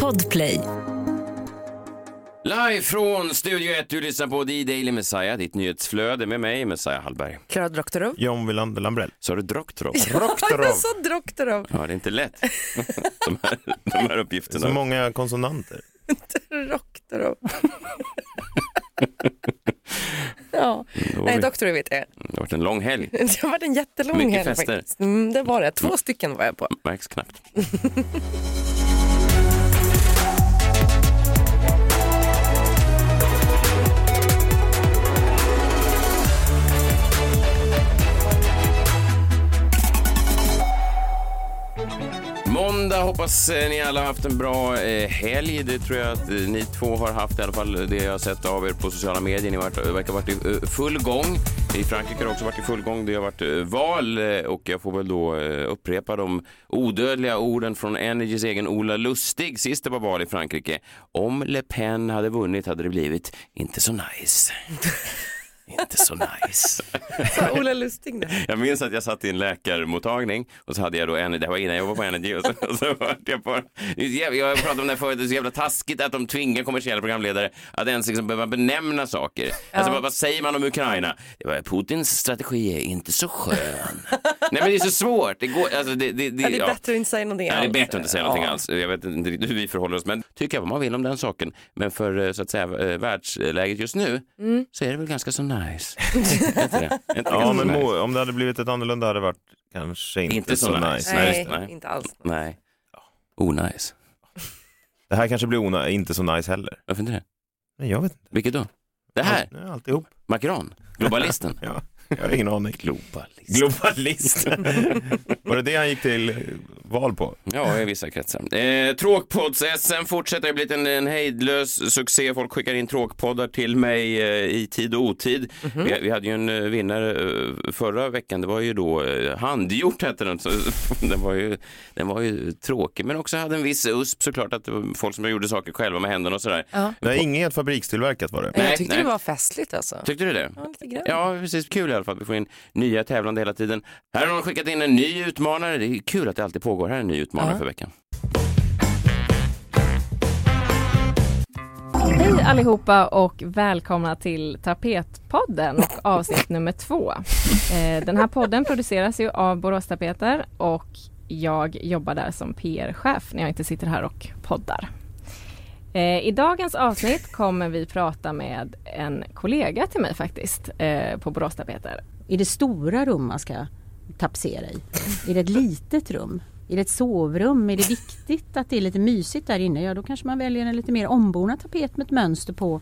Podplay. Live från Studio 1, du lyssnar på The Daily Messiah, ditt nyhetsflöde med mig, Messiah Hallberg. Klara Doktorov. John Wilander Lambrell. Så har du Droktorov? Doktorov. Jag sa Doktorov. Ja, det är inte lätt. de, här, de här uppgifterna. Så många konsonanter. Doktorov. ja, har nej Doktorov vet jag. Det har varit en lång helg, Det har varit en jättelång Mycket helg fester. faktiskt. Mm, det var det. Två stycken var jag på. märks knappt. Måndag, hoppas eh, ni alla har haft en bra eh, helg. Det tror jag att eh, ni två har haft, i alla fall det jag har sett av er på sociala medier. Ni verkar ha varit i full gång. I Frankrike har det också varit i full gång. Det har varit val och jag får väl då upprepa de odödliga orden från Energys egen Ola Lustig sist det var val i Frankrike. Om Le Pen hade vunnit hade det blivit inte så nice. inte så nice. Sa Ola Lustig det? Jag minns att jag satt i en läkarmottagning och så hade jag då en, det var innan jag var på Energy och så, och så hörde jag på, jag har pratat om det här förut, det är så jävla taskigt att de tvingar kommersiella programledare att ens liksom behöva benämna saker. Alltså vad, vad säger man om Ukraina? Det var, Putins strategi är inte så skön. Nej men det är så svårt, det går, alltså det, det, det, Ja, det är ja. bättre att inte säga någonting Nej, det är alls. bättre att inte säga någonting Ja. alls. Jag vet inte hur vi förhåller oss, men tycka vad man vill om den saken. Men för eh, så att säga eh, världsläget just nu Mm. så är det väl ganska så nice. Det? Inte Ja, men må, om det hade blivit ett annorlunda hade det varit kanske inte, Inte så så, nice. nice. Nej, Nej, just det, nej. inte alls. Nej. Onajs. Det här kanske blir ona, inte så nice heller. Varför inte det? Men jag vet inte. Vilket då? Det här? Ja, alltihop. Macron? Globalisten? Ja, jag har ingen aning. Globalist. Globalist. Var det det han gick till val på? Ja, i vissa kretsar. Eh, Tråkpods-SM fortsätter. Det har blivit en, en hejdlös succé. Folk skickar in tråkpoddar till mig eh, i tid och otid. vi, vi hade ju en eh, vinnare eh, förra veckan. Det var ju då eh, handgjort hette den. Så, den, var ju, den var ju tråkig, men också hade en viss USP såklart. Att det folk som gjorde saker själva med händerna och sådär. Ja. Nej, inget fabrikstillverkat var det. Men Nej, jag tyckte nej. det var festligt alltså. Tyckte du det? Ja, lite grann. Ja, precis. Kul i alla fall att vi får in nya tävlande hela tiden. Här har de skickat in en ny utmanare. Det är kul att det alltid pågår. Här är en ny utmanare Ja. för veckan. Hej allihopa och välkomna till Tapetpodden och avsnitt nummer två. Eh, Den här podden produceras ju av Boråstapeter och jag jobbar där som PR-chef när jag inte sitter här och poddar. Eh, I dagens avsnitt kommer vi prata med en kollega till mig faktiskt eh, på Boråstapeter. Är det stora rum man ska tapetsera i? Är det ett litet rum? Är det ett sovrum? Är det viktigt att det är lite mysigt där inne? Ja, då kanske man väljer en lite mer ombonad tapet med ett mönster på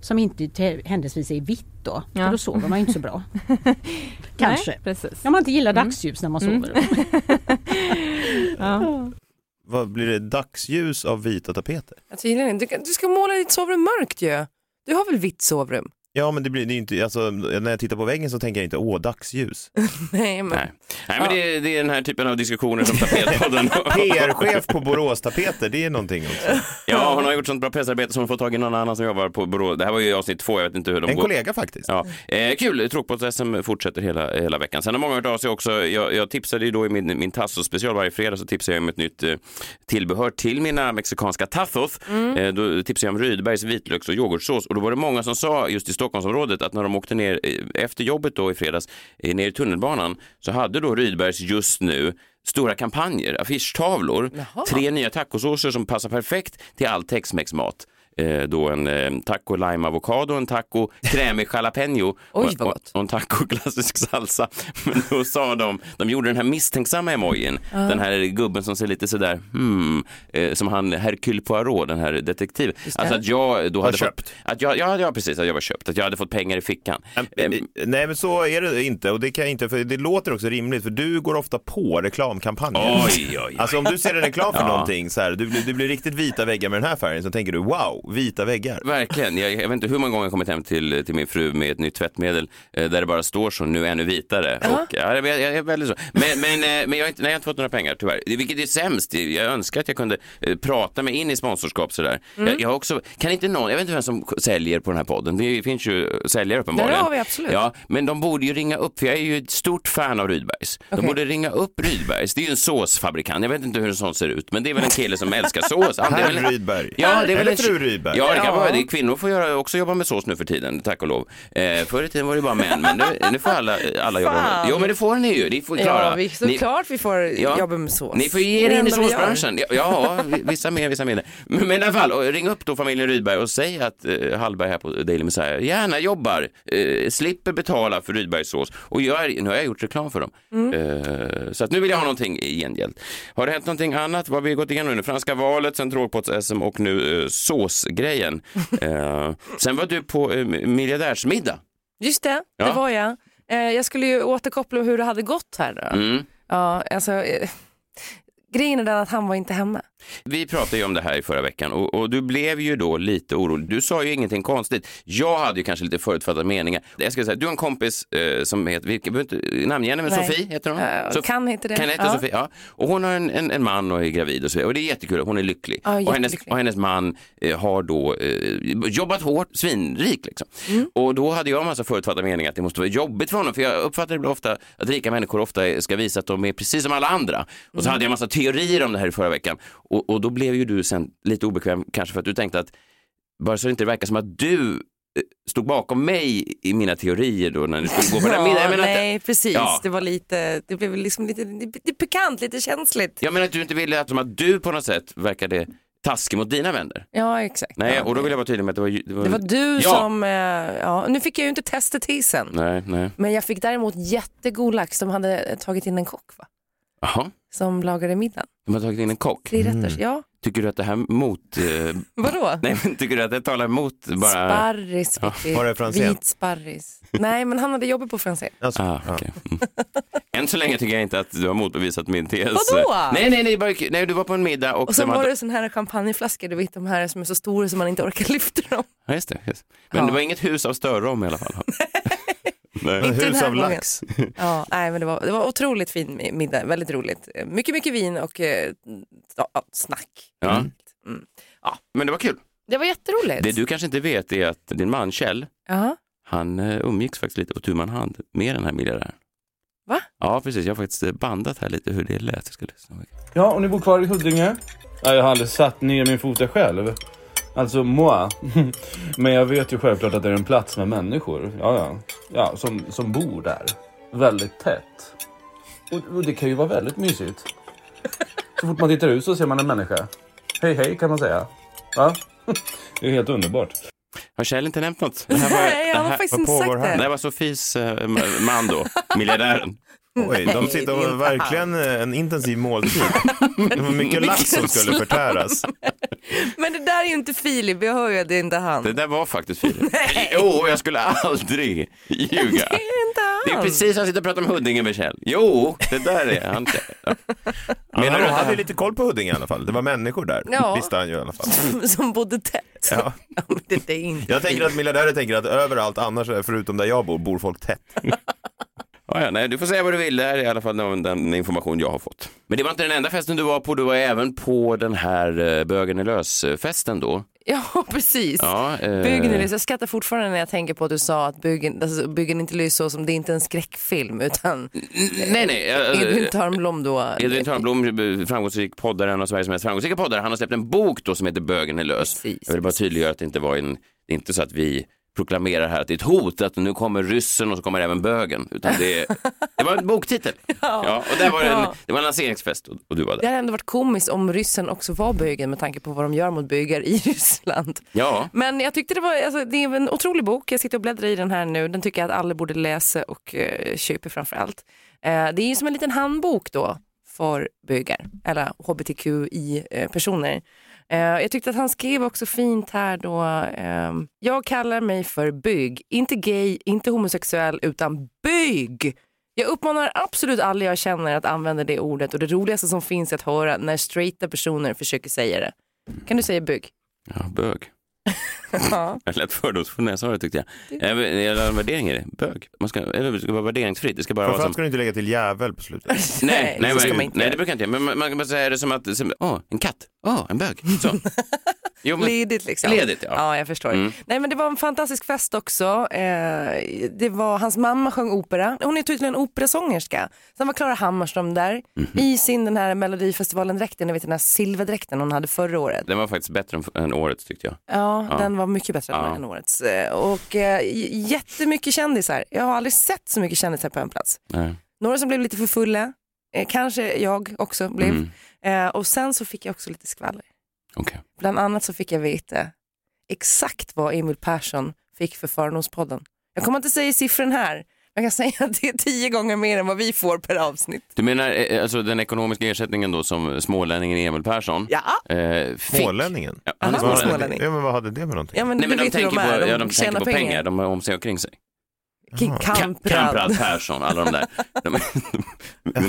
som inte händelsevis är vitt då. Ja. För då sover man ju inte så bra. Kanske. Nej, precis. Om man inte gillar dagsljus när man sover. Ja. Vad blir det dagsljus av vita tapeter? Jag tvivlar. Du, du ska måla ditt sovrum mörkt ju. Du har väl vitt sovrum? Ja, men det blir det är inte, alltså, när jag tittar på väggen så tänker jag inte åh, dagsljus. Nej, men Nej, Nej men det, är, det är den här typen av diskussioner som Tapetpodden PR-chef på Borås tapeter, det är någonting också. Ja, hon har gjort sånt bra pressarbete som hon får tag i någon annan som jobbar på Borås. Det här var ju avsnitt två, jag vet inte hur de En går. kollega faktiskt. Ja, eh, kul, Tråkpods-SM fortsätter hela, hela veckan. Sen har många hört av sig också. Jag, jag tipsade ju då i min, min Tasso-special varje fredag så tipsade jag om ett nytt eh, tillbehör till mina mexikanska tacos. Eh, då tipsade jag om Rydbergs vitlöks och yoghurtsås och då var det många som sa just i Stockholmsområdet att när de åkte ner eh, efter jobbet då i fredags eh, ner i tunnelbanan så hade då Rydbergs just nu stora kampanjer, affischtavlor, Jaha. tre nya tacosåser som passar perfekt till all Tex-Mex-mat. Eh, då en eh, taco lime avocado, en taco krämig jalapeno Oj, och, vad och, gott. och en taco klassisk salsa. Men då sa de, de gjorde den här misstänksamma emojin, den här gubben som ser lite sådär, hmm, eh, som han Hercule Poirot, den här detektiven. det. Alltså att jag då hade köpt. fått, att jag, ja, ja, precis, att jag var köpt, att jag hade fått pengar i fickan. Eh, Nej men så är det inte och det kan jag inte, för det låter också rimligt för du går ofta på reklamkampanjer. Oj, oj, oj. Alltså om du ser en reklam för Ja. någonting så här, du, blir- det blir riktigt vita väggar med den här färgen så tänker du wow, wow, vita väggar. Verkligen. Jag, jag vet inte hur många gånger jag kommit hem till, till min fru med ett nytt tvättmedel eh, där det bara står så nu ännu vitare. Och, ja, jag, jag, jag är väldigt så. Men, men, eh, men jag, har inte, nej, jag har inte fått några pengar tyvärr. Vilket är sämst. Jag önskar att jag kunde eh, prata mig in i sponsorskap sådär. Jag, jag har också, kan inte någon, jag vet inte vem som säljer på den här podden. Det finns ju säljare uppenbarligen. Det har vi absolut. Ja, men de borde ju ringa upp, för jag är ju ett stort fan av Rydbergs. De Okej. borde ringa upp Rydbergs. Det är ju en såsfabrikant. Jag vet inte hur en sån ser ut, men det är väl en kille som älskar sås. Han- det är väl- Herr Rydberg. Ja, det är väl Eller en- fru Rydberg. Ja, det kan vara det. Kvinnor får göra, också jobba med sås nu för tiden, tack och lov. Eh, förr i tiden var det bara män, men nu, nu får alla, alla jobba med. Jo, men det får ni ju. Ni får klara. Ja, vi, ni, såklart vi får Ja. jobba med sås. ni får ge Det er är in i det såsbranschen. Ja, ja, vissa mer, vissa mindre. Men, men i alla fall, ring upp då familjen Rydberg och säg att eh, Hallberg här på Daily Messiah gärna jobbar, eh, slipper betala för Rydbergs sås. Och jag, nu har jag gjort reklam för dem. Mm. Eh, så att nu vill jag ha någonting i gengäld. Har det hänt någonting annat? Vad har vi gått igenom nu? Franska valet, sen trågpots-SM och nu eh, såsgrejen. Eh, sen var du på eh, miljardärsmiddag. Just det, Ja. det var jag. Eh, jag skulle ju återkoppla hur det hade gått här då. Mm. Ja, alltså, eh, grejen är den att han var inte hemma. Vi pratade ju om det här i förra veckan och, och du blev ju då lite orolig. Du sa ju ingenting konstigt. Jag hade ju kanske lite förutfattade meningar. Jag ska säga, du har en kompis eh, som heter, vilken, behöver inte namnge henne, men Nej. Sofie heter hon? Eh, Sof- kan heter det. Kan heta ja. Sofie, ja. Och hon har en, en, en man och är gravid och så vidare. Och det är jättekul, hon är lycklig. Ja, och, hennes, och hennes man eh, har då eh, jobbat hårt, svinrik liksom. Mm. Och då hade jag en massa förutfattade meningar att det måste vara jobbigt för honom. För jag uppfattar det ofta att rika människor ofta ska visa att de är precis som alla andra. Och så Mm. hade jag en massa teorier om det här i förra veckan. Och, och då blev ju du sen lite obekväm kanske för att du tänkte att bara så det inte verkar som att du eh, stod bakom mig i mina teorier då när du skulle gå på den middagen. Menar att- nej, precis. Ja. Det var lite, det blev liksom lite, lite pikant, lite känsligt. Jag menar att du inte ville att, att du på något sätt verkade taskig mot dina vänner. Ja, exakt. Nej, ja. och då vill jag vara tydlig med att det var... Det var, Det var du Ja. som, eh, ja, nu fick jag ju inte testa tisen. Nej, nej. Men jag fick däremot jättegod lax. De hade tagit in en kock va? Jaha, Som lagade middagen. de har tagit in en kock. Rätters, ja. Tycker du att det här mot... Eh, Vadå? nej, men tycker du att det talar emot bara... Sparris fick vi. Var det Franzén? Vit sparris. Nej, men han hade jobbat på Franzén. Alltså, Ah, ja. okej. mm. Än så länge tycker jag inte att du har motbevisat min tes. Vadå? Nej, nej, nej, bara, nej, du var på en middag och, Och sen var hade- det sån här champagneflaskor, du vet de här som är så stora som man inte orkar lyfta dem. Ja, just det. Just. Men Ja. det var inget hus av Störrom i alla fall. nej. Inte den hus här av gången. lax. Ja, nej, men det var, det var otroligt fin middag, väldigt roligt. Mycket, mycket vin och eh, ja, ja, snack. Ja. Mm. Men det var kul. Det var jätteroligt. Det du kanske inte vet är att din man Kjell, Ja. han eh, umgicks faktiskt lite på tu man hand med den här miljardären. Va? Ja, precis. Jag har faktiskt eh, bandat här lite hur det lät. Jag ska lyssna. Ja, och ni bor kvar i Huddinge? Ja, jag har aldrig satt ner min fot själv. Alltså moi. Men jag vet ju självklart att det är en plats med människor. Ja, ja. Ja, som, som bor där. Väldigt tätt. Och, och det kan ju vara väldigt mysigt. Så fort man tittar ut så ser man en människa. Hej hej kan man säga. Va? Det är helt underbart. Har Kjell inte nämnt något? Det här Nej, det han har här- faktiskt inte sagt här? det det. här var Sofies eh, man då, miljardären. Oj, de Nej, sitter och verkligen eh, en intensiv måltid. Det var mycket lax som skulle förtäras. Men det där är ju inte Filip, jag hör ju att det är inte han. Det där var faktiskt Filip. Jo, jag skulle aldrig ljuga. Det är inte han. Det är precis som att sitta och prata om Huddinge med Kjell. Jo, det där är han. Ja. Men Menar du han hade lite koll på Huddinge i alla fall. Det var människor där, Ja. visste han ju i alla fall. Som bodde tätt. Ja. Det, det är inte Jag tänker att miljardärer tänker att överallt annars, förutom där jag bor, bor folk tätt. Ja, ja, nej, du får säga vad du vill, det här är i alla fall den, den information jag har fått. Men det var inte den enda festen du var på, du var även på den här eh, Bögen är lös-festen då. Ja, precis. Ja, eh, Byggen är lys. Jag skrattar fortfarande när jag tänker på att du sa att byggen, alltså, byggen inte lys så som det är inte en skräckfilm utan Nej, nej. eh, Edvin Törnblom då. Edvin Törnblom, framgångsrik poddare, en av Sveriges mest framgångsrika poddare, han har släppt en bok då som heter Bögen är lös. Precis, jag vill bara tydliggöra att det inte var en, det är inte så att vi proklamerar här att det är ett hot, att nu kommer ryssen och så kommer även bögen, utan det, det var en boktitel. Ja. och där var det, en, Ja. det var en lanseringsfest och, och du var Det där. hade ändå varit komiskt om ryssen också var bögen med tanke på vad de gör mot bögar i Ryssland. Ja, Men jag tyckte det var, alltså, det är en otrolig bok. Jag sitter och bläddrar i den här nu. Den tycker jag att alla borde läsa och uh, köpa framför allt. Eh, det är ju som en liten handbok då för bögar eller hbtqi-personer. Eh, jag tyckte att han skrev också fint här då. ehm, jag kallar mig för bög, inte gay, inte homosexuell utan bög. Jag uppmanar absolut alla jag känner att använda det ordet och det roligaste som finns är att höra när straighta personer försöker säga det. Kan du säga bög? ja bög. Ja. Jag lät fördomsfull när jag sa det tyckte jag. Jag jag gillar värderingar, bög. Man ska, eller det ska vara värderingsfritt. Det ska bara vara Framförallt som... ska du inte lägga till jävel på slutet. Nej, nej, nej, göra. det brukar jag inte. Men man, man kan bara säga det som att, som, åh, en katt, åh, en bög. Så. Jo, men, Ledigt liksom. Ledigt, ja. Ja, jag förstår. Mm. Nej, men det var en fantastisk fest också. Eh, det var, hans mamma sjöng opera. Hon är tydligen operasångerska. Sen var Klara Hammarström där Mhm. i sin den här Melodifestivalen-dräkten, ni vet den här silverdräkten hon hade förra året. Den var faktiskt bättre än, årets tyckte jag. Ja, Ja. den var mycket bättre Ja. än årets. Eh, Och eh, jättemycket kändisar. Jag har aldrig sett så mycket kändisar på en plats. Nej. Några som blev lite för fulla, eh, kanske jag också blev. Mm. Eh, och sen så fick jag också lite skvaller. Okej. Bland annat så fick jag veta exakt vad Emil Persson fick för Fördomspodden. Jag kommer inte säga siffran här, men jag kan säga att det är tio gånger mer än vad vi får per avsnitt. Du menar eh, alltså den ekonomiska ersättningen då som smålänningen Emil Persson Ja, eh, fick? Smålänningen? Ja, han är smålänning. Ja, men vad hade det med någonting? ja men Nej, men de tänker, de är, på, de, ja, de tänker tjänar på pengar. pengar, de har om sig omkring sig. Kamprad. Persson, alla de där.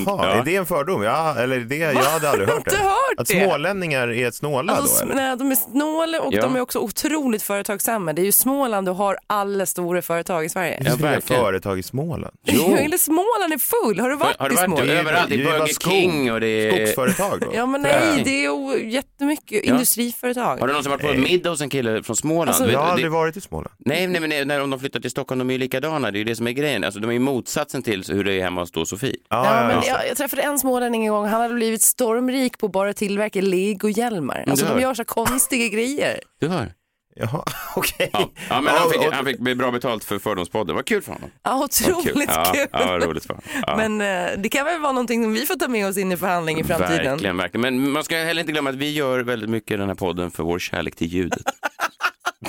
Jaha, är det en fördom? Ja, eller det, jag hade aldrig hört du det. hört Att det? smålänningar är snåla Alltså, då? Eller? nej, de är snåla och Ja. de är också otroligt företagsamma. Det är ju Småland du har alla stora företag i Sverige. Inga verkligen. företag i Småland. Jo. Eller Småland är full, har du varit har du i varit Småland? det? överallt? Det är Burger skog. King och det är... Skogsföretag då? Ja men nej, det är jättemycket Ja. industriföretag. Har du någonsin varit på en middag hos en kille från Småland? Alltså, Jag du, har aldrig varit i Småland. Nej, nej, men när de flyttar till Stockholm, de är ju likadana. Det är ju det som är grejen. Alltså, de är ju motsatsen till hur det är hemma hos då Sofie. Ja, Ja, ja, men ja. jag, jag träffade en smålänning en gång, han hade blivit stormrik på att bara tillverka legohjälmar. Alltså de gör så konstiga grejer. Du hör. Jaha, okej. Ja, ja men han Ja, fick, han fick bra betalt för Fördomspodden. Vad kul för honom. Ja, otroligt Ja, kul. ja, vad roligt för honom. Ja. Men eh, det kan väl vara någonting som vi får ta med oss in i förhandling i framtiden. Verkligen, verkligen. Men man ska heller inte glömma att vi gör väldigt mycket i den här podden för vår kärlek till ljudet.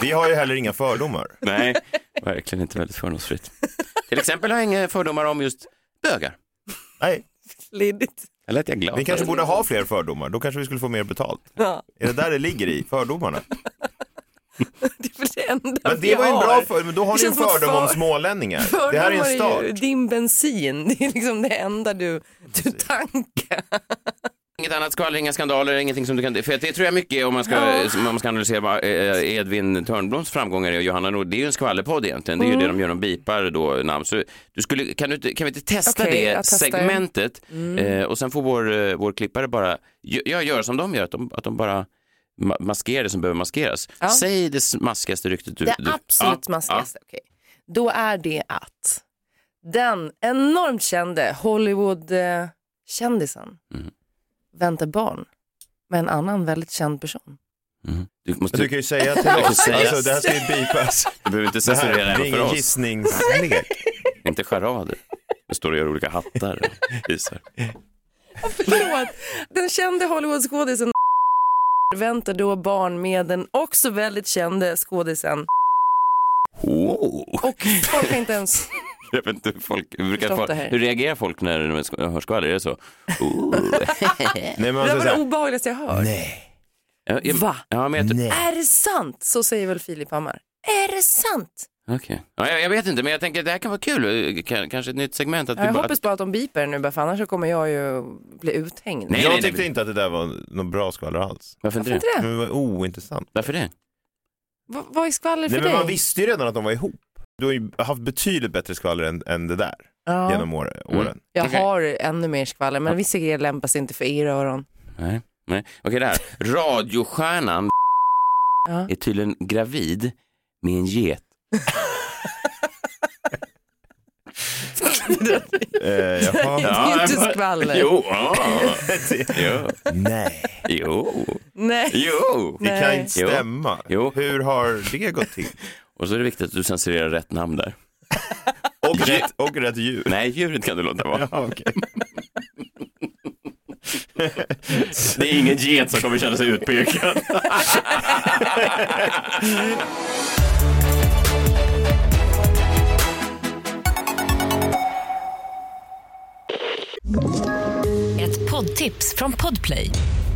Vi har ju heller inga fördomar. Nej, verkligen inte väldigt fördomsfritt. Till exempel har jag inga fördomar om just bögar. Nej, Ledigt. Eller att jag är glad. vi kanske borde ha fler fördomar. Då kanske vi skulle få mer betalt. Ja, Är det där det ligger i? Fördomarna? det är väl det enda Men vi det var ju en har. bra för, men då har ni en fördom om för- smålänningar. Det här är en Fördomar ju start. din bensin, det är liksom det enda du, du tankar. Inget annat skvaller, inga skandaler, ingenting som du kan... För det tror jag mycket om man ska, Ja. om man ska analysera eh, Edvin Törnbloms framgångar och Johanna Nord. Det är ju en skvallerpodd egentligen. Det är ju Mm. det de gör, de bipar då namn. Så du skulle, kan, du, kan vi inte testa Okej, det jag segmentet Mm. eh, och sen får vår, eh, vår klippare bara gö- ja, göra som de gör, att de, att de bara ma- maskerar det som behöver maskeras. Ja. Säg det smaskigaste ryktet du... Det du absolut Ja, smaskigaste, okej. Då är det att den enormt kände Hollywood-kändisen Mm. Väntar barn med en annan väldigt känd person. Mm. Du, måste, Du du, kan ju säga till oss. Alltså, det här ska ju bipas. behöver inte Det, här, censurera det är även för ingen oss. gissningslek. Inte charader. Det står och gör olika hattar och visar. Förlåt. Den kände Hollywoodskådisen väntar då barn med den också väldigt kände skådisen. Oh. Och folk har inte ens... Jag vet inte hur folk, hur, brukar folk, hur reagerar folk när de hör skvaller? Är det så? Oh. Nej, men Det var det obehagligaste jag hört. nej, Ja, jag, Va? Ja, men jag, nej. Är det sant? Så säger väl Filip Hammar. Är det sant? Okej. ja, jag, jag vet inte, men jag tänker att det här kan vara kul. K- Kanske ett nytt segment. Att Ja, jag bara, hoppas bara att de beepar nu, bara, för annars så kommer jag ju bli uthängd. Nej, jag nej, tyckte nej. inte att det där var något bra skvaller alls. Varför inte Varför det? inte det? Var ointressant. Varför det? Va, vad är skvaller för Nej, men dig? man visste ju redan att de var ihop. Du har ju haft betydligt bättre skvaller än, än det där ja. genom år, Mm. åren. Jag Okej. har ännu mer skvaller, men vissa grejer lämpas inte för era öron. Nej. nej. Okej, det här. Radiostjärnan Ja. är tydligen gravid med en get. Eh, jaha. Det är inte men- skvaller. Jo. ja. jo. Nej, Jo. Nej. Jo. det kan inte stämma. Jo. Hur har det gått till? Och så är det viktigt att du censurerar rätt namn där. Och rätt, och rätt djur. Nej, djuret kan du låta vara. Ja, okej. Det är ingen get som kommer känna sig utpekad. Ett poddtips från Podplay.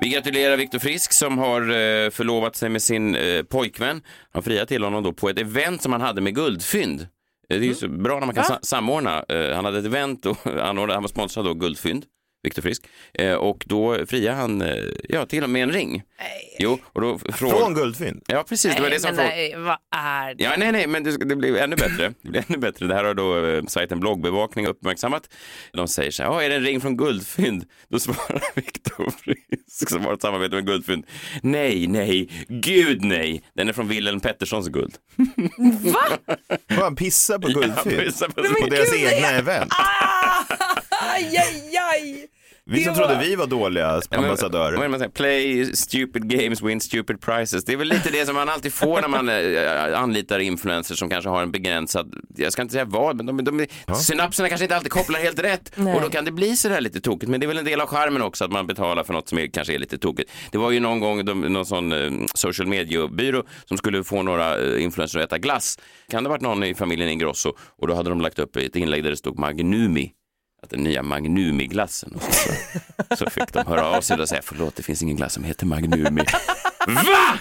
Vi gratulerar Viktor Frisk som har eh, förlovat sig med sin eh, pojkvän. Han friade till honom då på ett event som han hade med guldfynd. Eh, Det är ju så bra när man kan sa- samordna. Han hade ett event och han var sponsrad av Guldfynd, Viktor Frisk. Eh, Och då friade han, eh, ja till och med en ring. Jo, och då Från Guldfynd? Ja, precis. Det var det Nej, som men frågade. nej, vad är det? Ja, nej, nej, men det, det blir ännu bättre. Det blir ännu bättre. Det här har då eh, sajten Bloggbevakning uppmärksammat. De säger så här, "Ja, är det en ring från Guldfynd? Då svarar Viktor Frisk, som har ett samarbete med Guldfynd, nej, nej, gud nej, den är från Wilhelm Petterssons guld. Får han pissa på Ja, Guldfynd? pissa på- på Men deras gud, egna nej. event? Aj, aj, aj! Vi som var- trodde vi var dåliga Ja, men- ambassadörer. Play stupid games, win stupid prizes. Det är väl lite det som man alltid får när man eh, anlitar influencers som kanske har en begränsad, jag ska inte säga vad, men de, de, synapserna kanske inte alltid kopplar helt rätt. Nej. Och då kan det bli sådär lite tokigt. Men det är väl en del av charmen också att man betalar för något som är, kanske är lite tokigt. Det var ju någon gång de, någon sån eh, social media-byrå som skulle få några eh, influencers att äta glass. Kan det ha varit någon i familjen Ingrosso och då hade de lagt upp ett inlägg där det stod Magnumi. Att den nya Magnumi-glassen. Och så, så, fick de höra av sig och säga förlåt det finns ingen glass som heter Magnumi. Va?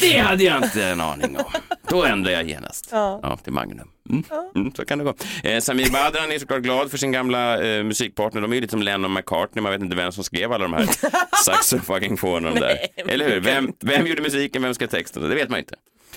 Det hade jag inte en aning om. Då ändrar jag genast. Ja. till Magnum. Mm. Mm, så kan det gå. Eh, Samir Badran är såklart glad för sin gamla eh, musikpartner. De är ju lite som Lennon och McCartney. Man vet inte vem som skrev alla de här saxofonen där. Eller hur? Vem, vem gjorde musiken? Vem skrev texten? Det vet man inte.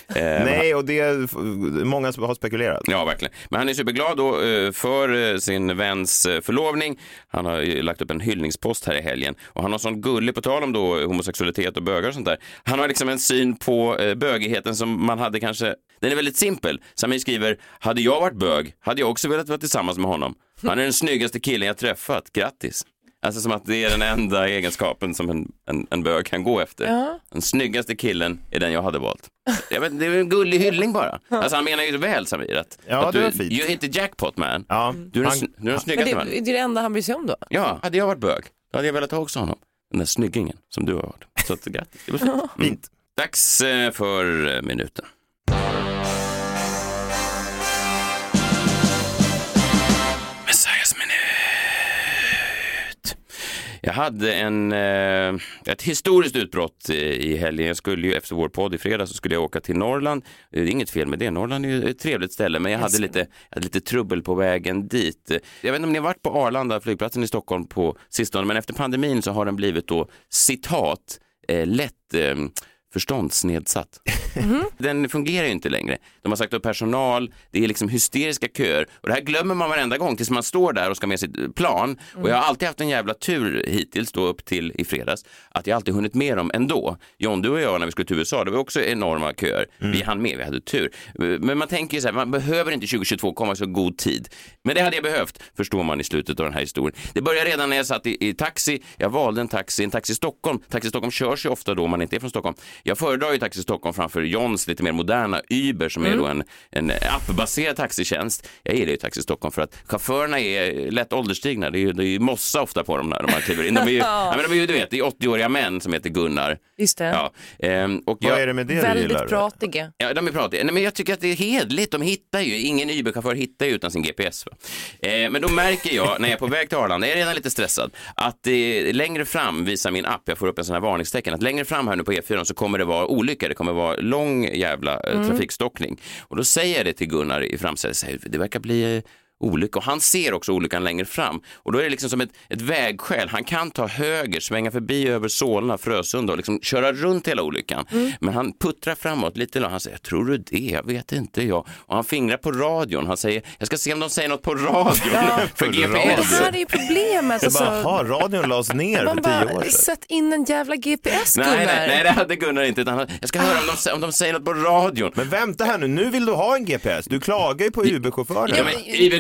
Eh, Nej, och det är många som har spekulerat. Ja, verkligen. Men han är superglad då, eh, för eh, sin väns förlovning. Han har lagt upp en hyllningspost här i helgen och han har sån gullig, på tal om då homosexualitet och bögar och sånt där. Han har liksom en syn på bögigheten som man hade kanske, den är väldigt simpel. Samir skriver, hade jag varit bög hade jag också velat vara tillsammans med honom. Han är den snyggaste killen jag träffat, grattis. Alltså som att det är den enda egenskapen som en, en, en bög kan gå efter. Ja. Den snyggaste killen är den jag hade valt. Jag vet, det är en gullig hyllning bara. Alltså han menar ju väl Samir att, Ja, att det du, var fint. you hit the jackpot man. Ja, Du är den, han- sn- du är den snyggaste det, man. det är det enda han bryr sig om då. Ja, hade jag varit bög, då hade jag velat ha också honom. Den där snyggingen som du har varit. Så att, grattis, det var fint. Mm. Dags eh, för eh, minuten. Jag hade en, eh, ett historiskt utbrott eh, i helgen. Jag skulle ju efter vår podd i fredag så skulle jag åka till Norrland. Det är inget fel med det, Norrland är ju ett trevligt ställe men jag hade lite, jag hade lite trubbel på vägen dit. Jag vet inte om ni har varit på Arlanda, flygplatsen i Stockholm på sistone, men efter pandemin så har den blivit då citat eh, lätt förståndsnedsatt. Den fungerar ju inte längre. De har sagt upp personal, det är liksom hysteriska köer och det här glömmer man varenda gång tills man står där och ska med sitt plan. Och jag har alltid haft en jävla tur hittills då upp till i fredags att jag alltid hunnit med dem ändå. John, du och jag när vi skulle till USA, det var också enorma köer. Vi hann med, vi hade tur. Men man tänker ju så här, man behöver inte 2022 komma så god tid. Men det hade jag behövt, förstår man i slutet av den här historien. Det började redan när jag satt i, i taxi. Jag valde en taxi, en Taxi Stockholm. Taxi Stockholm körs ju ofta då man inte är från Stockholm. Jag föredrar ju Taxi Stockholm framför Johns lite mer moderna Uber som är då en, en appbaserad taxitjänst. Jag gillar ju Taxi Stockholm för att chaufförerna är lätt ålderstigna. Det är ju, det är ju mossa ofta på dem när man kliver in. De är ju, ja, men de är ju du vet, det är 80-åriga män som heter Gunnar. Just det. Ja, ehm, och Vad jag, är det med det du Väldigt gillar? pratiga. Ja, de är pratiga. Nej, men jag tycker att det är hedligt. De hittar ju, ingen Uber-chaufför hittar ju utan sin GPS. Va? Eh, men då märker jag när jag är på väg till Arlanda, jag är redan lite stressad, att eh, längre fram visar min app, jag får upp en sån här varningstecken, att längre fram här nu på E4 så kommer det vara olyckor, det kommer vara lång jävla eh, trafikstockning. Och då säger jag det till Gunnar i säger, det verkar bli eh, olycka och han ser också olyckan längre fram och då är det liksom som ett, ett vägskäl. Han kan ta höger, svänga förbi över Solna, Frösunda och liksom köra runt hela olyckan. Men han puttrar framåt lite och han säger, tror du det? Jag vet inte jag. Och han fingrar på radion. Han säger, jag ska se om de säger något på radion för På Det GPS. här är ju problemet. Jag bara, Alltså, radion lades ner man för tio år sedan. sätt in en jävla GPS Nej, Gunnar. nej, nej, det hade Gunnar inte. Utan han, jag ska höra om de, om de säger något på radion. Men vänta här nu, nu vill du ha en GPS. Du klagar ju på Uber-chaufförer. Ja, men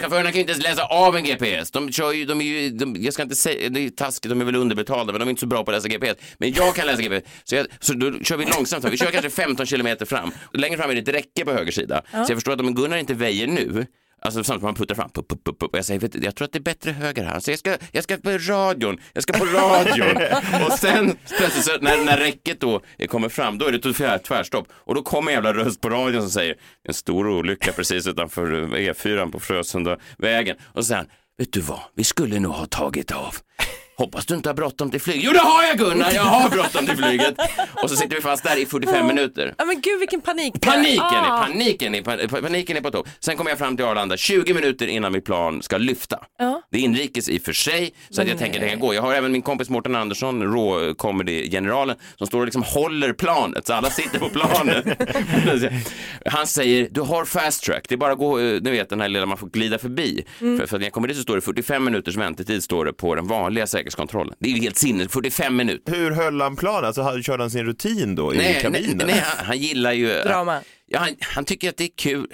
Uber-chaufförerna kan ju inte ens läsa av en GPS. De kör ju, de är ju, de, jag ska inte säga, det är taskigt, de är väl underbetalda, men de är inte så bra på att läsa GPS. Men jag kan läsa GPS, så, jag, så då kör vi långsamt. Vi kör kanske 15 kilometer fram. Längre fram är det ett räcke på höger sida. Så jag förstår att om Gunnar inte väjer nu, Alltså samtidigt som han puttar fram, pup, pup, pup, pup. Jag säger, vet jag tror att det är bättre höger här. Så jag ska, jag ska på radion, jag ska på radion. och sen plötsligt så, när, när räcket då kommer fram, då är det tvär, tvärstopp. Och då kommer en jävla röst på radion som säger, en stor olycka precis utanför E4 på Frösunda vägen. Och han, vet du vad, vi skulle nog ha tagit av. Hoppas du inte har bråttom till flyget. Jo det har jag Gunnar, jag har bråttom till flyget. Och så sitter vi fast där i 45 minuter. Ja men gud vilken panik. Paniken är, Ah. paniken är, pa- paniken är på topp. Sen kommer jag fram till Arlanda 20 minuter innan mitt plan ska lyfta. Ja. Det är inrikes i och för sig, så att jag tänker det kan gå. Jag har även min kompis Mårten Andersson, rå comedy-generalen, som står och liksom håller planet, så alla sitter på planet. Han säger, du har fast track, det är bara att gå, eh, ni vet den här lilla man får glida förbi. För, för när jag kommer dit så står det 45 minuters väntetid står det på den vanliga säkerhetskontrollen. Det är ju helt sinnes, 45 minuter. Hur höll han planen? Alltså, körde han sin rutin då i Nej, nej, kabinen? nej han, han gillar ju... Drama. Ja, han, han tycker att det är kul.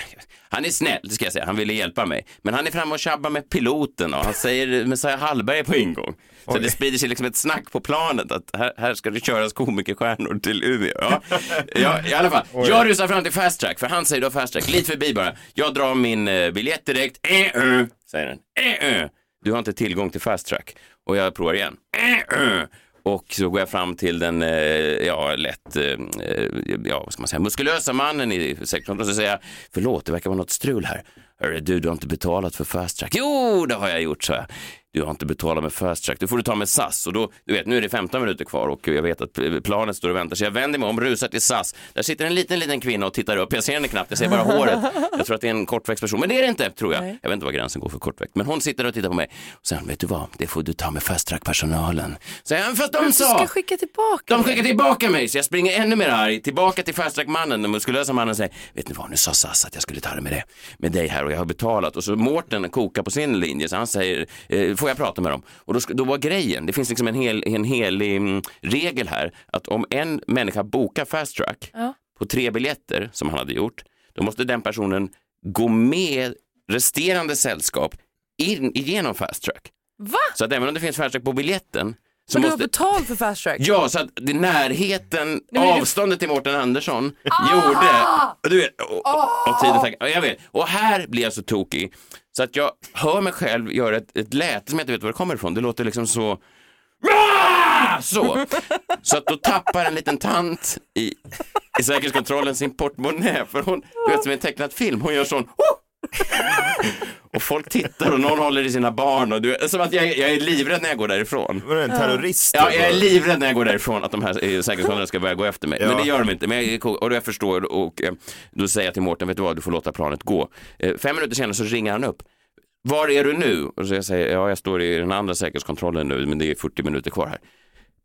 Han är snäll, det ska jag säga. Han ville hjälpa mig. Men han är framme och tjabbar med piloten och han säger Messiah Hallberg är på ingång. Så det sprider sig liksom ett snack på planet att här, här ska det köras komikerstjärnor till Umeå. Ja, ja i alla fall. Jag rusar fram till fast track, för han säger då fast track, lite förbi bara. Jag drar min eh, biljett direkt. Eh, eh, säger den. Eh, eh. Du har inte tillgång till fast track. Och jag provar igen. Och så går jag fram till den, eh, ja, lätt, eh, eh, ja, vad ska man säga, muskulösa mannen i sektorn och så säger jag, förlåt, det verkar vara något strul här. Hörru du, du har inte betalat för fast track. Jo, det har jag gjort, så jag. Du har inte betalat med fast track, då får du ta med SAS. Och då, du vet, nu är det 15 minuter kvar och jag vet att planet står och väntar. Så jag vänder mig om, rusar till SAS. Där sitter en liten, liten kvinna och tittar upp. Jag ser henne knappt, jag ser bara håret. Jag tror att det är en kortväxt person, men det är det inte, tror jag. Jag vet inte var gränsen går för kortväxt. Men hon sitter och tittar på mig. Och sen, vet du vad, det får du ta med fast track-personalen. Så jag, fast de Du sa... ska skicka tillbaka De skickar tillbaka mig så jag springer ännu mer arg tillbaka till fast track-mannen, den muskulösa mannen säger Vet ni vad, nu sa SAS att jag skulle ta det med det, med dig här och jag har betalat och så Mårten kokar på sin linje så han säger eh, Får jag prata med dem? Och då, då var grejen, det finns liksom en, hel, en helig mm, regel här att om en människa bokar fast track Ja. på tre biljetter som han hade gjort, då måste den personen gå med resterande sällskap in, igenom fast track. Va? Så att även om det finns fast track på biljetten så Men du har måste... betalt för fast track? Ja, så att det, närheten, det- avståndet till Mårten Andersson Ah! gjorde, och du vet, och, och, och tiden tack, jag vet, och här blir jag så tokig så att jag hör mig själv göra ett, ett läte som jag inte vet var det kommer ifrån. Det låter liksom så, Ah! så. Så att då tappar en liten tant i, i säkerhetskontrollen sin portmonnä, för hon, du vet som i en tecknad film, hon gör sån, oh! och folk tittar och någon håller i sina barn och du, som att jag, jag är livrädd när jag går därifrån. Var det en terrorist? Ja, jag är livrädd när jag går därifrån att de här eh, säkerhetskontrollerna ska börja gå efter mig. Ja. Men det gör de inte. Men jag, och jag förstår och eh, då säger jag till Mårten, vet du vad, du får låta planet gå. Eh, Fem minuter senare så ringer han upp. Var är du nu? Och så jag säger, ja jag står i den andra säkerhetskontrollen nu, men det är 40 minuter kvar här.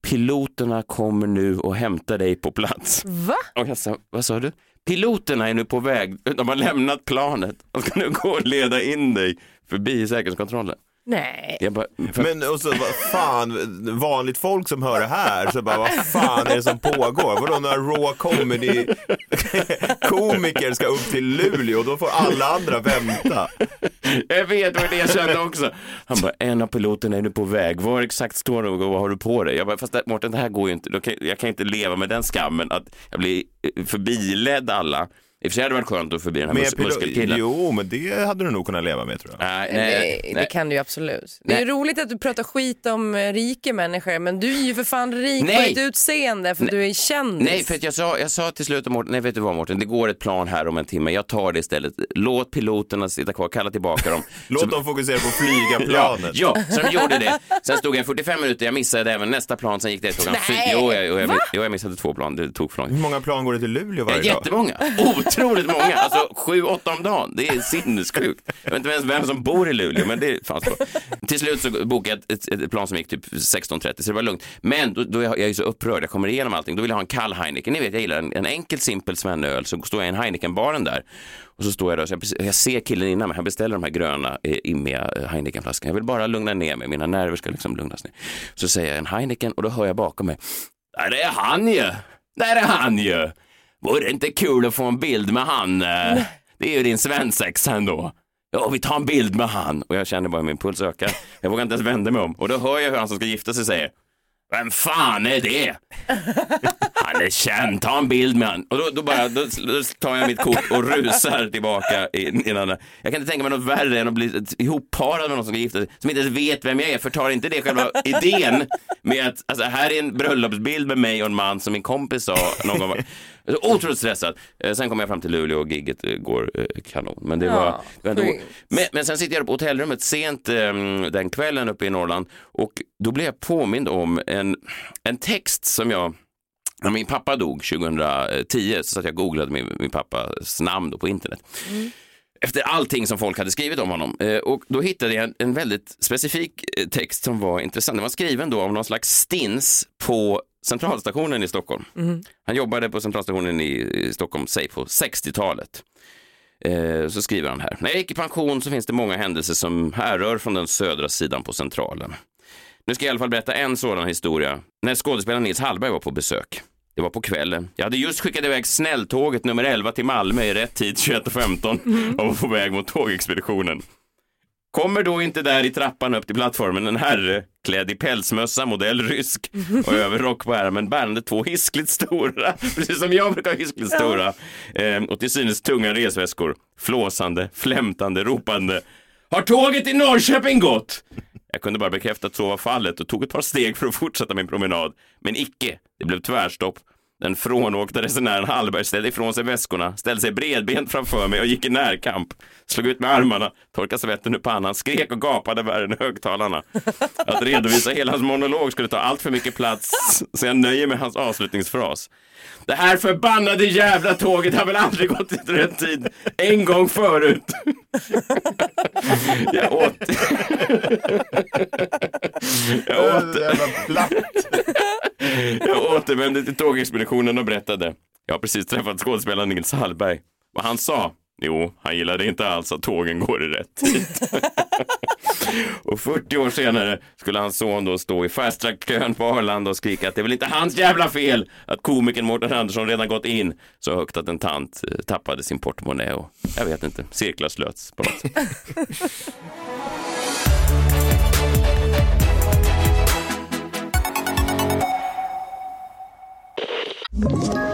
Piloterna kommer nu och hämtar dig på plats. Va? Och jag sa, vad sa du? Piloterna är nu på väg, de har lämnat planet och ska nu gå och leda in dig förbi säkerhetskontrollen. Nej. Bara, för, Men och så, vad fan, vanligt folk som hör det här, så bara, vad fan är det som pågår? Vadå, några raw comedy komiker ska upp till Luleå, då får alla andra vänta. Jag vet, var det jag kände också. Han bara, en av piloterna är nu på väg. Var exakt står du och vad har du på dig? Jag bara, fast Mårten, det här går ju inte. Jag kan inte leva med den skammen att jag blir eh, förbiledd alla. I och för sig hade det varit skönt att förbi den här Med mus- pilo- muskelkillen. jo, men det hade du nog kunnat leva med tror jag. Nej, Det, nej, det nej. kan du ju absolut. Det är ju Nej. roligt att du pratar skit om eh, rika människor men du är ju för fan rik på Nej. ditt utseende för du är kändis. Nej, för att jag sa, jag sa till slut Mårten, nej vet du vad Mårten, det går ett plan här om en timme, jag tar det istället. Låt piloterna sitta kvar, kalla tillbaka dem. Låt Så- dem fokusera på att flyga planet. Ja, ja, så de gjorde det. Sen stod jag 45 minuter, jag missade även nästa plan, sen gick det klockan fyra. Nej, Jo, jag, jo, jag, jo, jag missade två plan, det tog för lång Hur många plan går det till Luleå varje dag? Jättemånga, otroligt många, alltså sju, åtta om dagen. Det är sinnessjukt. Jag vet inte ens vem som bor i Luleå, men det fanns bra. Till slut så bokade jag ett, ett, ett plan som gick typ 16.30, så det var lugnt. Men då, då jag, jag är så upprörd, jag kommer igenom allting, då vill jag ha en kall Heineken. Ni vet, jag gillar en, en enkel, simpel svennöl, så står jag i en Heineken-baren där. Och så står jag där, så jag, jag ser killen innan mig, han beställer de här gröna, eh, immiga Heinekenflaskorna. Heineken-flaskorna. Jag vill bara lugna ner mig, mina nerver ska liksom lugnas ner. Så säger jag en Heineken och då hör jag bakom mig, där är han ju! Där är han ju! Vore det inte kul att få en bild med han? eh? Det är ju din svensexa ändå. Ja, vi tar en bild med han. Och jag känner bara hur min puls ökar. Jag vågar inte ens vända mig om. Och då hör jag hur han som ska gifta sig säger, vem fan är det? Han är känd, ta en bild med han. Och då, då, bara, då, då tar jag mitt kort och rusar tillbaka in, innan. Jag kan inte tänka mig något värre än att bli ihopparad med någon som ska gifta sig, som inte ens vet vem jag är. Förtar inte det själva idén med att, alltså här är en bröllopsbild med mig och en man som min kompis sa någon gång. Otroligt stressad. Eh, Sen kom jag fram till Luleå och gigget eh, går eh, kanon. Men det var, Ja, det var ändå... men, men sen sitter jag på hotellrummet sent eh, den kvällen uppe i Norrland och då blev jag påmind om en, en text som jag när min pappa dog 2010 så satt jag och googlade min, min pappas namn då på internet. Efter allting som folk hade skrivit om honom. Eh, och då hittade jag en, väldigt specifik eh, text som var intressant. Den var skriven då av någon slags stins på centralstationen i Stockholm. Han jobbade på centralstationen i, i Stockholm, säg på 60-talet. Eh, så skriver han här. När jag gick i pension så finns det många händelser som härrör från den södra sidan på Centralen. Nu ska jag i alla fall berätta en sådan historia. När skådespelaren Nils Hallberg var på besök. Det var på kvällen. Jag hade just skickat iväg snälltåget nummer 11 till Malmö i rätt tid 21.15 och var på väg mot tågexpeditionen. Kommer då inte där i trappan upp till plattformen en herre klädd i pälsmössa, modell rysk och överrock på ärmen bärande två hiskligt stora, precis som jag brukar ha hiskligt stora, eh, och till synes tunga resväskor, flåsande, flämtande, ropande. Har tåget i Norrköping gått? Jag kunde bara bekräfta att så var fallet och tog ett par steg för att fortsätta min promenad. Men icke, det blev tvärstopp. Den frånåkta resenären Hallberg ställde ifrån sig väskorna, ställde sig bredbent framför mig och gick i närkamp. Slog ut med armarna, torkade svetten ur pannan, skrek och gapade värre än högtalarna. Att redovisa hela hans monolog skulle ta allt för mycket plats, så jag nöjer med hans avslutningsfras. Det här förbannade jävla tåget har väl aldrig gått i rätt tid en gång förut. Jag åt... Jag åt... Jävla platt. Jag återvände till tågexpeditionen och berättade. Jag har precis träffat skådespelaren Nils Hallberg. Vad han sa? Jo, han gillade inte alls att tågen går i rätt tid. och 40 år senare skulle hans son då stå i fast track-kön på Arlanda och skrika att det är väl inte hans jävla fel att komikern Mårten Andersson redan gått in så högt att en tant eh, tappade sin portmonnä och jag vet inte, cirklar slöts på något sätt.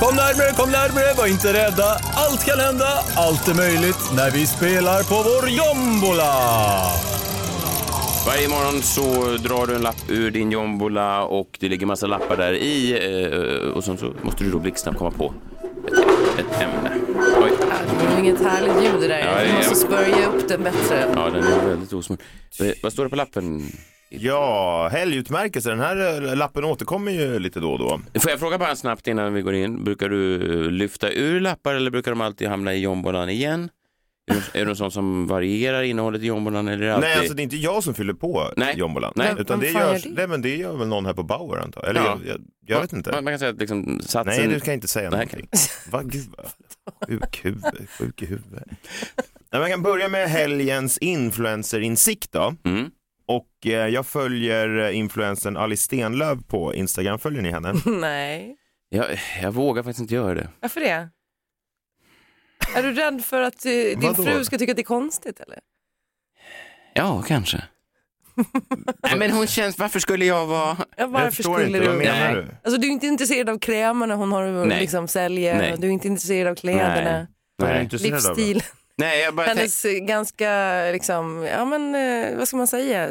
Kom närmre, kom närmre, var inte rädda. Allt kan hända, allt är möjligt när vi spelar på vår jombola. Varje morgon så drar du en lapp ur din jombola och det ligger massa lappar där i eh, och sen så måste du då blixtsnabbt komma på ett, ett ämne. Oj. Det var inget härligt ljud det där. Ja, Jag ja, måste ja. smörja upp den bättre. Ja, den är väldigt osmord. Eh, Vad står det på lappen? Ja, helgutmärkelse. Den här eh, lappen återkommer ju lite då och då. Får jag fråga bara snabbt innan vi går in. Brukar du lyfta ur lappar eller brukar de alltid hamna i jombolan igen? Är du, är du en sån som varierar innehållet i jombolan eller är det alltid... Nej, alltså det är inte jag som fyller på Nej. jombolan. Nej. Utan det görs, det? nej, men det gör väl någon här på Bauer antar jag. Eller Ja. jag, jag, jag vet inte. Man, man kan säga att liksom satsen... Nej, du ska inte säga Nej, någonting. Va, gud, vad sjuk huvud, sjuk i huvudet. Nej, man kan börja med helgens influencerinsikt då. Mm. Och eh, jag följer eh, influencern Alice Stenlöf på Instagram. Följer ni henne? Nej, Jag, jag vågar faktiskt inte göra det. varför det? Är du rädd för att eh, din Vadå? fru ska tycka att det är konstigt eller? Ja, kanske. Nej, men hon känns... Varför skulle jag vara... Ja, jag varför förstår skulle inte, du? vad menar Nej. du? Alltså du är inte intresserad av krämarna hon har att Nej. liksom sälja, Nej. du är inte intresserad av kläderna, Nej. intresserad av då? livsstil, Nej, jag bara hennes ganska, liksom, ja men eh, vad ska man säga,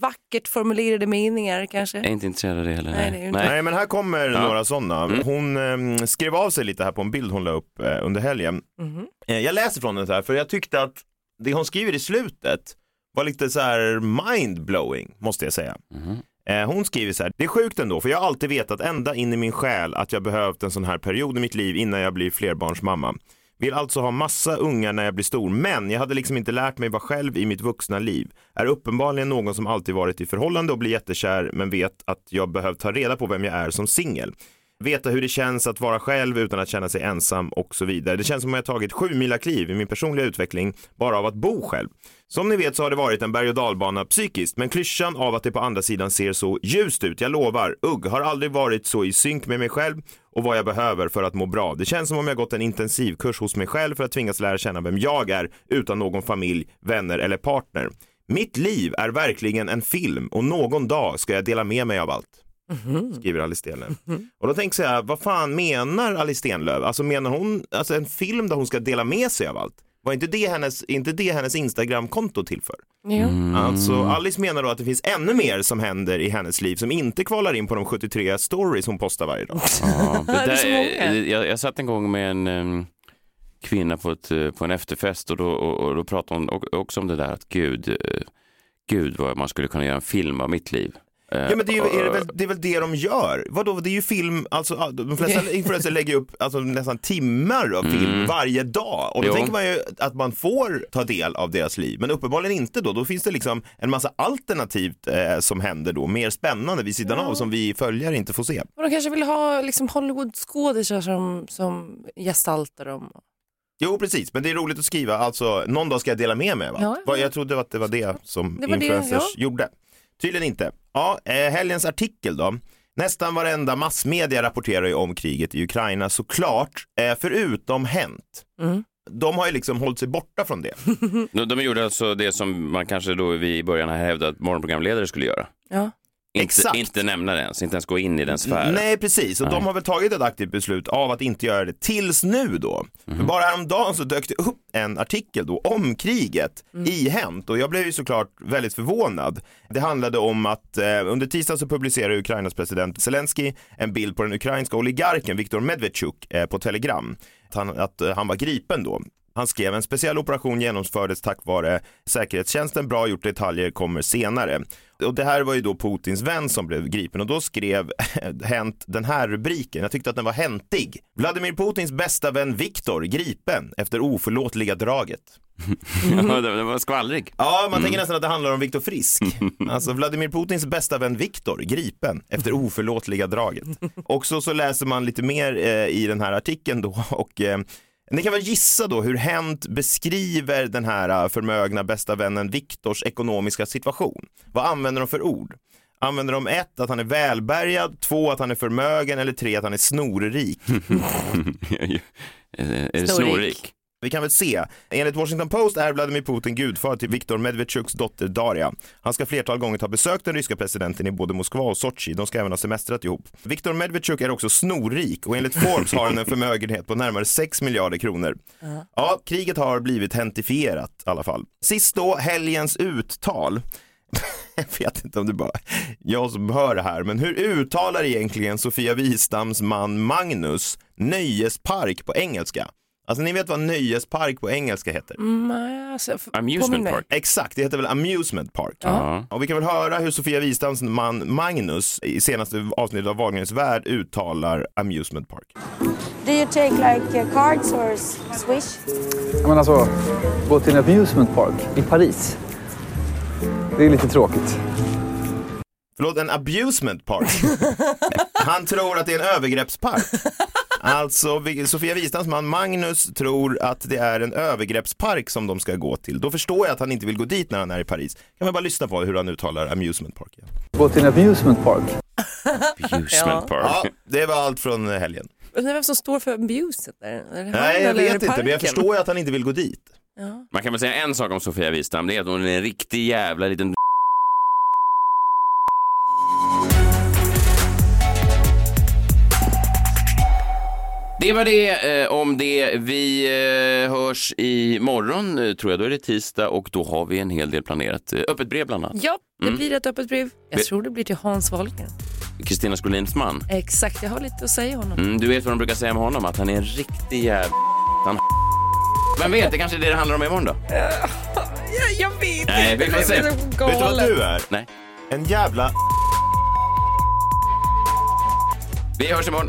vackert formulerade meningar kanske? Jag är inte intresserad av det heller. Nej, ju inte. Nej men här kommer Ja. några sådana. Mm. Hon eh, skrev av sig lite här på en bild hon la upp eh, under helgen. Mhm. Eh, jag läser från den så här för jag tyckte att det hon skriver i slutet var lite så här mind-blowing måste jag säga. Eh, hon skriver så här, det är sjukt ändå för jag har alltid vetat ända in i min själ att jag behövt en sån här period i mitt liv innan jag blir flerbarnsmamma. Vill alltså ha massa ungar när jag blir stor, men jag hade liksom inte lärt mig vara själv i mitt vuxna liv. Är uppenbarligen någon som alltid varit i förhållande och blir jättekär, men vet att jag behövt ta reda på vem jag är som singel. Veta hur det känns att vara själv utan att känna sig ensam och så vidare. Det känns som att jag tagit sju mila kliv i min personliga utveckling bara av att bo själv. Som ni vet så har det varit en berg och dalbana psykiskt, men klyschan av att det på andra sidan ser så ljust ut, jag lovar, ugg, har aldrig varit så i synk med mig själv och vad jag behöver för att må bra. Det känns som om jag gått en intensivkurs hos mig själv för att tvingas lära känna vem jag är utan någon familj, vänner eller partner. Mitt liv är verkligen en film och någon dag ska jag dela med mig av allt. Skriver Alice Stenlöf. Och då tänker jag, vad fan menar Alice Stenlöf? Alltså menar hon alltså en film där hon ska dela med sig av allt? Var inte det hennes, inte det hennes Instagram-konto till för? Jo. Alltså Alice menar då att det finns ännu mer som händer i hennes liv som inte kvalar in på de 73 stories hon postar varje dag. Ja, det Det är där, jag, jag satt en gång med en em, kvinna på, ett, eh, på en efterfest och då, och, och då pratade hon också om det där att gud, eh, gud vad man skulle kunna göra en film av mitt liv. Eh, Ja men det är, ju, är det, väl, det är väl det de gör? Vadå, det är ju film, alltså de flesta influencers lägger upp alltså, nästan timmar av film Mm. varje dag och då Jo. tänker man ju att man får ta del av deras liv, men uppenbarligen inte då. Då finns det liksom en massa alternativt eh, som händer då, mer spännande vid sidan av som vi följare inte får se. Och de kanske vill ha liksom Hollywood-skådisar som, som gestaltar dem. Jo precis, men det är roligt att skriva, alltså någon dag ska jag dela med mig va? Ja, Vad- Jag trodde att det var det som Det var det, influencers ja. gjorde. Tydligen inte. Ja, eh, helgens artikel då. Nästan varenda massmedia rapporterar ju om kriget i Ukraina såklart, eh, förutom Hänt. Mm. De har ju liksom hållit sig borta från det. De, de gjorde alltså det som man kanske då vi i början har hävdat att morgonprogramledare skulle göra. Ja. Inte, Exakt. inte nämna det ens, inte ens gå in i den sfären. Nej precis, och Nej. de har väl tagit ett aktivt beslut av att inte göra det tills nu då. Mhm. För bara häromdagen så dök det upp en artikel då om kriget i Hänt och jag blev ju såklart väldigt förvånad. Det handlade om att eh, under tisdag så publicerade Ukrainas president Zelensky en bild på den ukrainska oligarken Viktor Medvedchuk eh, på Telegram. Att han, att eh, han var gripen då. Han skrev en speciell operation genomfördes tack vare säkerhetstjänsten. Bra gjort, detaljer kommer senare. Och det här var ju då Putins vän som blev gripen och då skrev Hänt den här rubriken. Jag tyckte att den var häntig. Vladimir Putins bästa vän Viktor gripen efter oförlåtliga draget. Ja, det, var skvallrig. Ja, man tänker nästan att det handlar om Viktor Frisk. Alltså Vladimir Putins bästa vän Viktor gripen efter oförlåtliga draget. Och så, så läser man lite mer eh, i den här artikeln då och eh, ni kan väl gissa då hur Hänt beskriver den här eh, förmögna bästa vännen Viktors ekonomiska situation. Vad använder de för ord? Använder de ett, att han är välbärgad, två, att han är förmögen eller tre, att han är snorrik? är det Snorrik. Vi kan väl se. Enligt Washington Post är Vladimir Putin gudfar till Viktor Medvedchuks dotter Daria. Han ska flertal gånger ha besökt den ryska presidenten i både Moskva och Sochi. De ska även ha semestrat ihop. Viktor Medvedchuk är också snorrik och enligt Forbes har han en förmögenhet på närmare 6 miljarder kronor. Ja, kriget har blivit hentifierat i alla fall. Sist då, helgens uttal. Jag vet inte om det bara jag som hör det här, men hur uttalar egentligen Sofia Wistams man Magnus nöjespark på engelska? Alltså ni vet vad nöjespark på engelska heter? Mm, alltså, Amusement park. Exakt, det heter väl amusement park. Ja. Och vi kan väl höra hur Sofia Wistams man Magnus i senaste avsnittet av Wahlgrens värld uttalar amusement park. Do you take like uh, cards or swish? Men alltså, gå till en amusement park i Paris. Det är lite tråkigt. Förlåt, en abusement park. Han tror att det är en övergreppspark. Alltså, Sofia Wistams man Magnus tror att det är en övergreppspark som de ska gå till. Då förstår jag att han inte vill gå dit när han är i Paris. Kan man bara lyssna på hur han uttalar amusement park. Igen. Gå till en amusement park. Amusement park. Ja, det var allt från helgen. Undrar vem som står för abuset där? Nej, jag vet inte, men jag förstår ju att han inte vill gå dit. Ja. Man kan väl säga en sak om Sofia Wistam, det är att hon är en riktig jävla liten Det var det eh, om det. Vi eh, hörs imorgon, eh, tror jag. Då är det tisdag och då har vi en hel del planerat. Eh, öppet brev bland annat. Ja, det Mm. blir ett öppet brev. Jag tror det blir till Hans Wahlgren. Kristina Skolins man. Exakt, jag har lite att säga honom. Mm, du vet vad de brukar säga om honom, att han är en riktig jävla... Han... Vem vet, det kanske är det det handlar om imorgon då? Jag, jag vet Nej, vi får se. Är så Vet du vad du är? Nej. En jävla... Vi hörs imorgon.